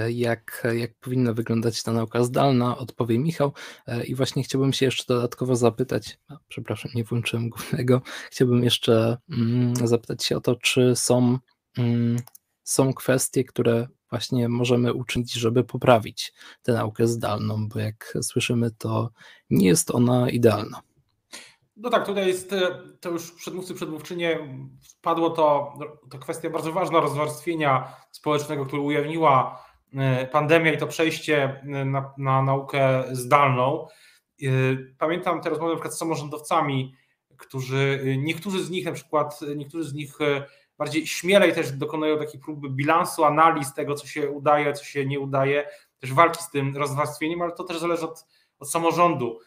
jak, jak powinna wyglądać ta nauka zdalna, odpowie Michał. E, I właśnie chciałbym się jeszcze dodatkowo zapytać, przepraszam, nie włączyłem głównego, chciałbym jeszcze mm, zapytać się o to, czy są, mm, są kwestie, które właśnie możemy uczynić, żeby poprawić tę naukę zdalną, bo jak słyszymy, to nie jest ona idealna. No tak, tutaj jest, e, to już przedmówcy, przedmówczynie, padło to, to kwestia bardzo ważna rozwarstwienia społecznego, które ujawniła e, pandemia i to przejście e, na, na naukę zdalną. Pamiętam te rozmowy na przykład z samorządowcami, którzy, niektórzy z nich na przykład, niektórzy z nich bardziej śmielej też dokonują takiej próby bilansu, analiz tego, co się udaje, co się nie udaje, też walki z tym rozwarstwieniem, ale to też zależy od, od samorządu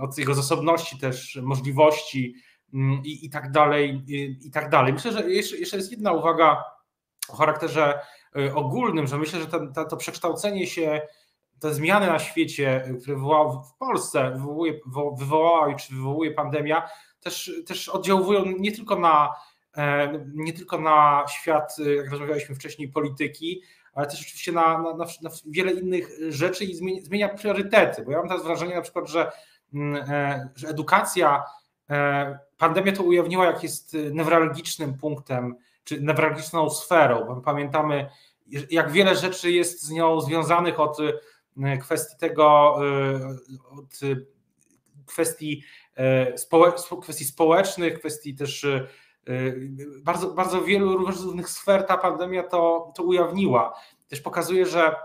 od jego zasobności też, możliwości mm, i, i tak dalej, i, i tak dalej. Myślę, że jeszcze, jeszcze jest jedna uwaga o charakterze e, ogólnym, że myślę, że to, to przekształcenie się, te zmiany na świecie, e, które wywołał w Polsce, wywołała czy wywołuje pandemia, też, też oddziałują nie tylko na nie tylko na świat, jak rozmawialiśmy wcześniej, polityki, ale też oczywiście na, na, na, wiele innych rzeczy i zmienia, zmienia, priorytety. Bo ja mam teraz wrażenie na przykład, że, mm, e, że edukacja, e, pandemia to ujawniła, jak jest newralgicznym punktem, czy newralgiczną sferą. Bo pamiętamy, jak wiele rzeczy jest z nią związanych od kwestii tego, od kwestii, kwestii społecznych, kwestii też bardzo, bardzo wielu różnych sfer ta pandemia to, to ujawniła. Też pokazuje, że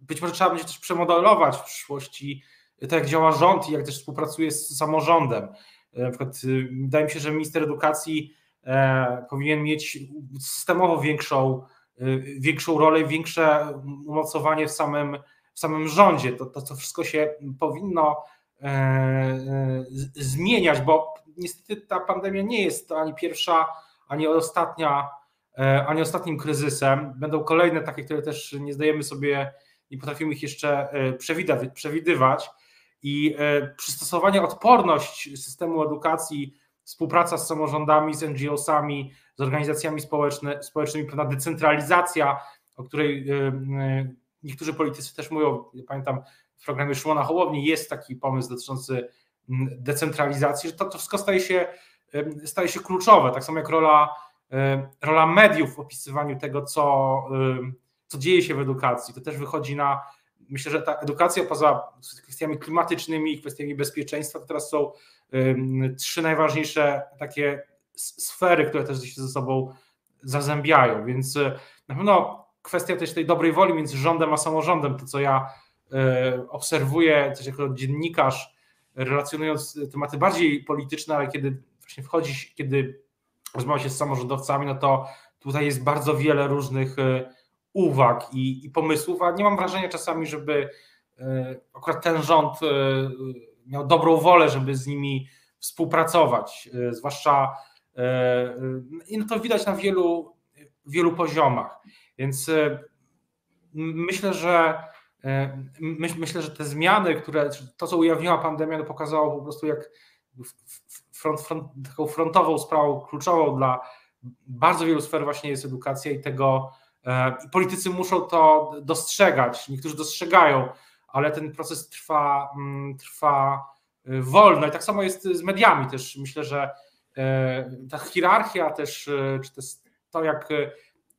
być może trzeba będzie też przemodelować w przyszłości to, jak działa rząd i jak też współpracuje z samorządem. Na przykład wydaje mi się, że minister edukacji E, powinien mieć systemowo większą, e, większą rolę i większe umocowanie w samym, w samym rządzie. To, to, to wszystko się powinno e, zmieniać, bo niestety ta pandemia nie jest ani pierwsza, ani ostatnia, ani ostatnim kryzysem. Będą kolejne takie, które też nie zdajemy sobie, nie potrafimy ich jeszcze przewidywać. I przystosowanie, odporność systemu edukacji współpraca z samorządami, z NGO-sami, z organizacjami społeczne, społecznymi, pewna decentralizacja, o której e, e, niektórzy politycy też mówią. Pamiętam w programie Szymona Hołowni jest taki pomysł dotyczący decentralizacji, że to, to wszystko staje się, staje się kluczowe, tak samo jak rola, e, rola mediów w opisywaniu tego, co, co dzieje się w edukacji. To też wychodzi na myślę, że ta edukacja poza kwestiami klimatycznymi i kwestiami bezpieczeństwa to teraz są trzy najważniejsze takie sfery, które też się ze sobą zazębiają, więc e, na pewno kwestia też tej dobrej woli między rządem a samorządem, to co ja e, obserwuję też jako dziennikarz, relacjonując tematy bardziej polityczne, ale kiedy właśnie wchodzi, kiedy rozmawia się z samorządowcami, no to tutaj jest bardzo wiele różnych e, uwag i, i pomysłów, a nie mam wrażenia czasami, żeby akurat ten rząd miał dobrą wolę, żeby z nimi współpracować, e, zwłaszcza e, i no to widać na wielu, wielu poziomach. Więc e, myślę, że myślę, że te zmiany, które to, co ujawniła pandemia, to pokazało po prostu, jak front, front, taką frontową sprawą kluczową dla bardzo wielu sfer właśnie jest edukacja i tego i politycy muszą to dostrzegać. Niektórzy dostrzegają, ale ten proces trwa, mm, trwa y, wolno i tak samo jest z mediami też. Myślę, że e, ta hierarchia też, e, czy to, to jak,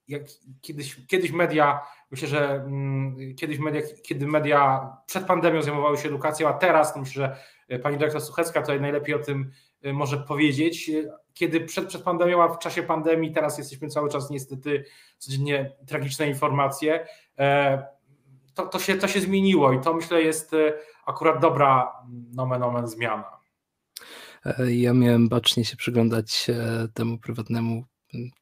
jak kiedyś, kiedyś media, myślę, że mm, kiedyś media, kiedy media przed pandemią zajmowały się edukacją, a teraz, myślę, że e, pani dyrektor Suchecka tutaj najlepiej o tym może powiedzieć, kiedy przed, przed pandemią, a w czasie pandemii, teraz jesteśmy cały czas niestety codziennie tragiczne informacje to, to, się, to się zmieniło i to myślę jest e, akurat dobra nomen omen zmiana. E, ja miałem bacznie się przyglądać e, temu prywatnemu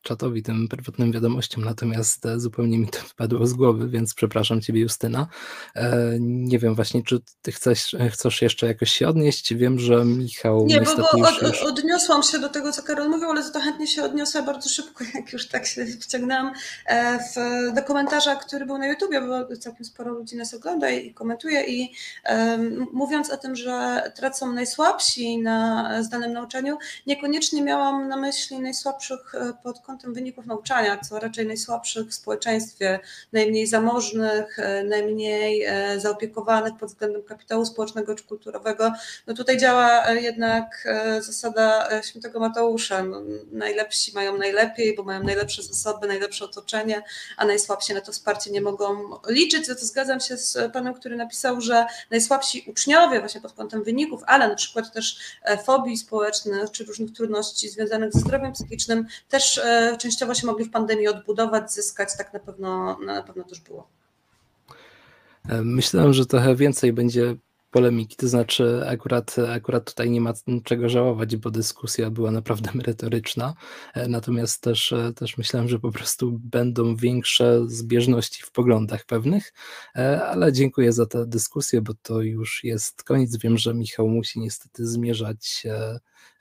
czatowi, tym prywatnym wiadomościom, natomiast e, zupełnie mi to wpadło z głowy, więc przepraszam Ciebie Justyna. E, nie wiem właśnie, czy Ty chcesz, chcesz jeszcze jakoś się odnieść? Wiem, że Michał Nie, bo, bo od, już... odniosłam się do tego, co Karol mówił, ale za to chętnie się odniosę bardzo szybko, jak już tak się wciągnęłam e, w, do komentarza, który był na YouTubie, bo całkiem sporo ludzi nas ogląda i komentuje i um, mówiąc o tym, że tracą najsłabsi na zdanym nauczaniu, niekoniecznie miałam na myśli najsłabszych pod kątem wyników nauczania, co raczej najsłabszych w społeczeństwie, najmniej zamożnych, e, najmniej e, zaopiekowanych pod względem kapitału społecznego czy kulturowego. No tutaj działa e, jednak zasada świętego Mateusza. No, najlepsi mają najlepiej, bo mają najlepsze zasoby, najlepsze otoczenie, a najsłabsi na to wsparcie nie mogą liczyć. Za to zgadzam się z panem, który napisał, że najsłabsi uczniowie właśnie pod kątem wyników, ale na przykład też fobii społecznych czy różnych trudności związanych ze zdrowiem psychicznym też też e, częściowo się mogli w pandemii odbudować, zyskać, tak na pewno, na pewno też było. E, myślałem, że trochę więcej będzie polemiki, to znaczy akurat, akurat tutaj nie ma czego żałować, bo dyskusja była naprawdę merytoryczna, e, natomiast też, e, też myślałem, że po prostu będą większe zbieżności w poglądach pewnych, e, ale dziękuję za tę dyskusję, bo to już jest koniec. Wiem, że Michał musi niestety zmierzać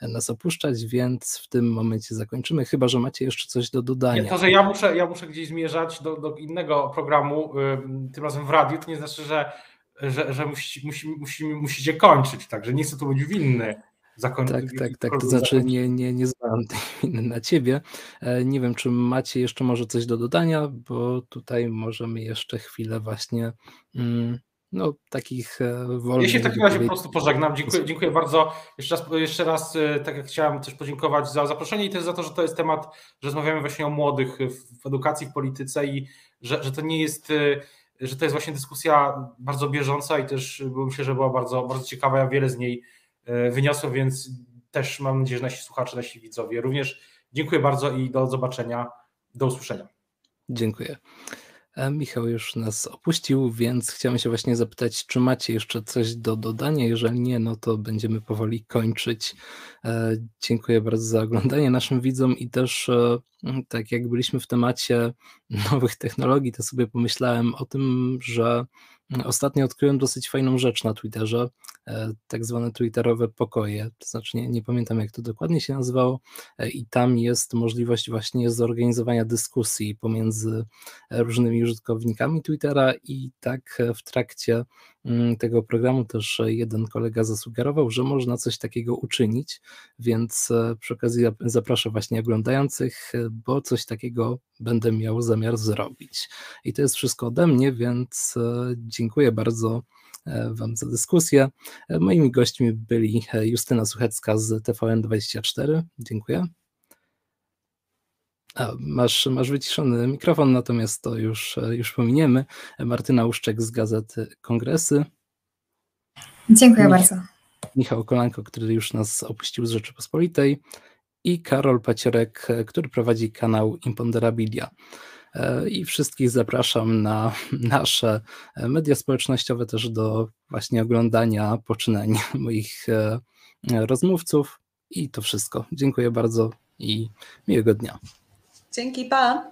nas opuszczać, więc w tym momencie zakończymy, chyba, że macie jeszcze coś do dodania. To, że ja muszę, ja muszę gdzieś zmierzać do, do innego programu, tym razem w radiu, to nie znaczy, że że, że musi, musi, musi, musicie kończyć, także nie chcę tu być winny. Zakoń... Tak, tak, tak. To znaczy nie, nie, nie winy na ciebie. E, nie wiem, czy macie jeszcze może coś do dodania, bo tutaj możemy jeszcze chwilę właśnie mm, no, takich e, wolnych... Ja się w takim razie po prostu pożegnam. Dziękuję, dziękuję bardzo. Jeszcze raz, jeszcze raz, e, tak jak chciałem też podziękować za zaproszenie i też za to, że to jest temat, że rozmawiamy właśnie o młodych w edukacji, w polityce i że, że to nie jest że to jest właśnie dyskusja bardzo bieżąca i też myślę, że była bardzo, bardzo ciekawa. Ja wiele z niej wyniosłem, więc też mam nadzieję, że nasi słuchacze, nasi widzowie również. Dziękuję bardzo i do zobaczenia, do usłyszenia. Dziękuję. Michał już nas opuścił, więc chciałem się właśnie zapytać, czy macie jeszcze coś do dodania? Jeżeli nie, no to będziemy powoli kończyć. E, dziękuję bardzo za oglądanie naszym widzom i też e, tak jak byliśmy w temacie nowych technologii, to sobie pomyślałem o tym, że Ostatnio odkryłem dosyć fajną rzecz na Twitterze, e, tak zwane twitterowe pokoje, to znaczy nie, nie, pamiętam jak to dokładnie się nazywało e, i tam jest możliwość właśnie zorganizowania dyskusji pomiędzy różnymi użytkownikami Twittera i tak w trakcie tego programu też jeden kolega zasugerował, że można coś takiego uczynić, więc e, przy okazji zaproszę właśnie oglądających, bo coś takiego będę miał zamiar zrobić. I to jest wszystko ode mnie, więc dziękuję bardzo e, Wam za dyskusję. E, moimi gośćmi byli e, Justyna Suchecka z TVN24. Dziękuję. A, masz, masz wyciszony mikrofon, natomiast to już, już pominiemy. Martyna Uszczek z Gazety Kongresy. Dziękuję Mich bardzo. Michał Kolanko, który już nas opuścił z Rzeczypospolitej i Karol Pacierek, który prowadzi kanał Imponderabilia. E, i wszystkich zapraszam na nasze media społecznościowe, też do właśnie oglądania poczynań moich e, rozmówców. I to wszystko. Dziękuję bardzo i miłego dnia. Dzięki, pa.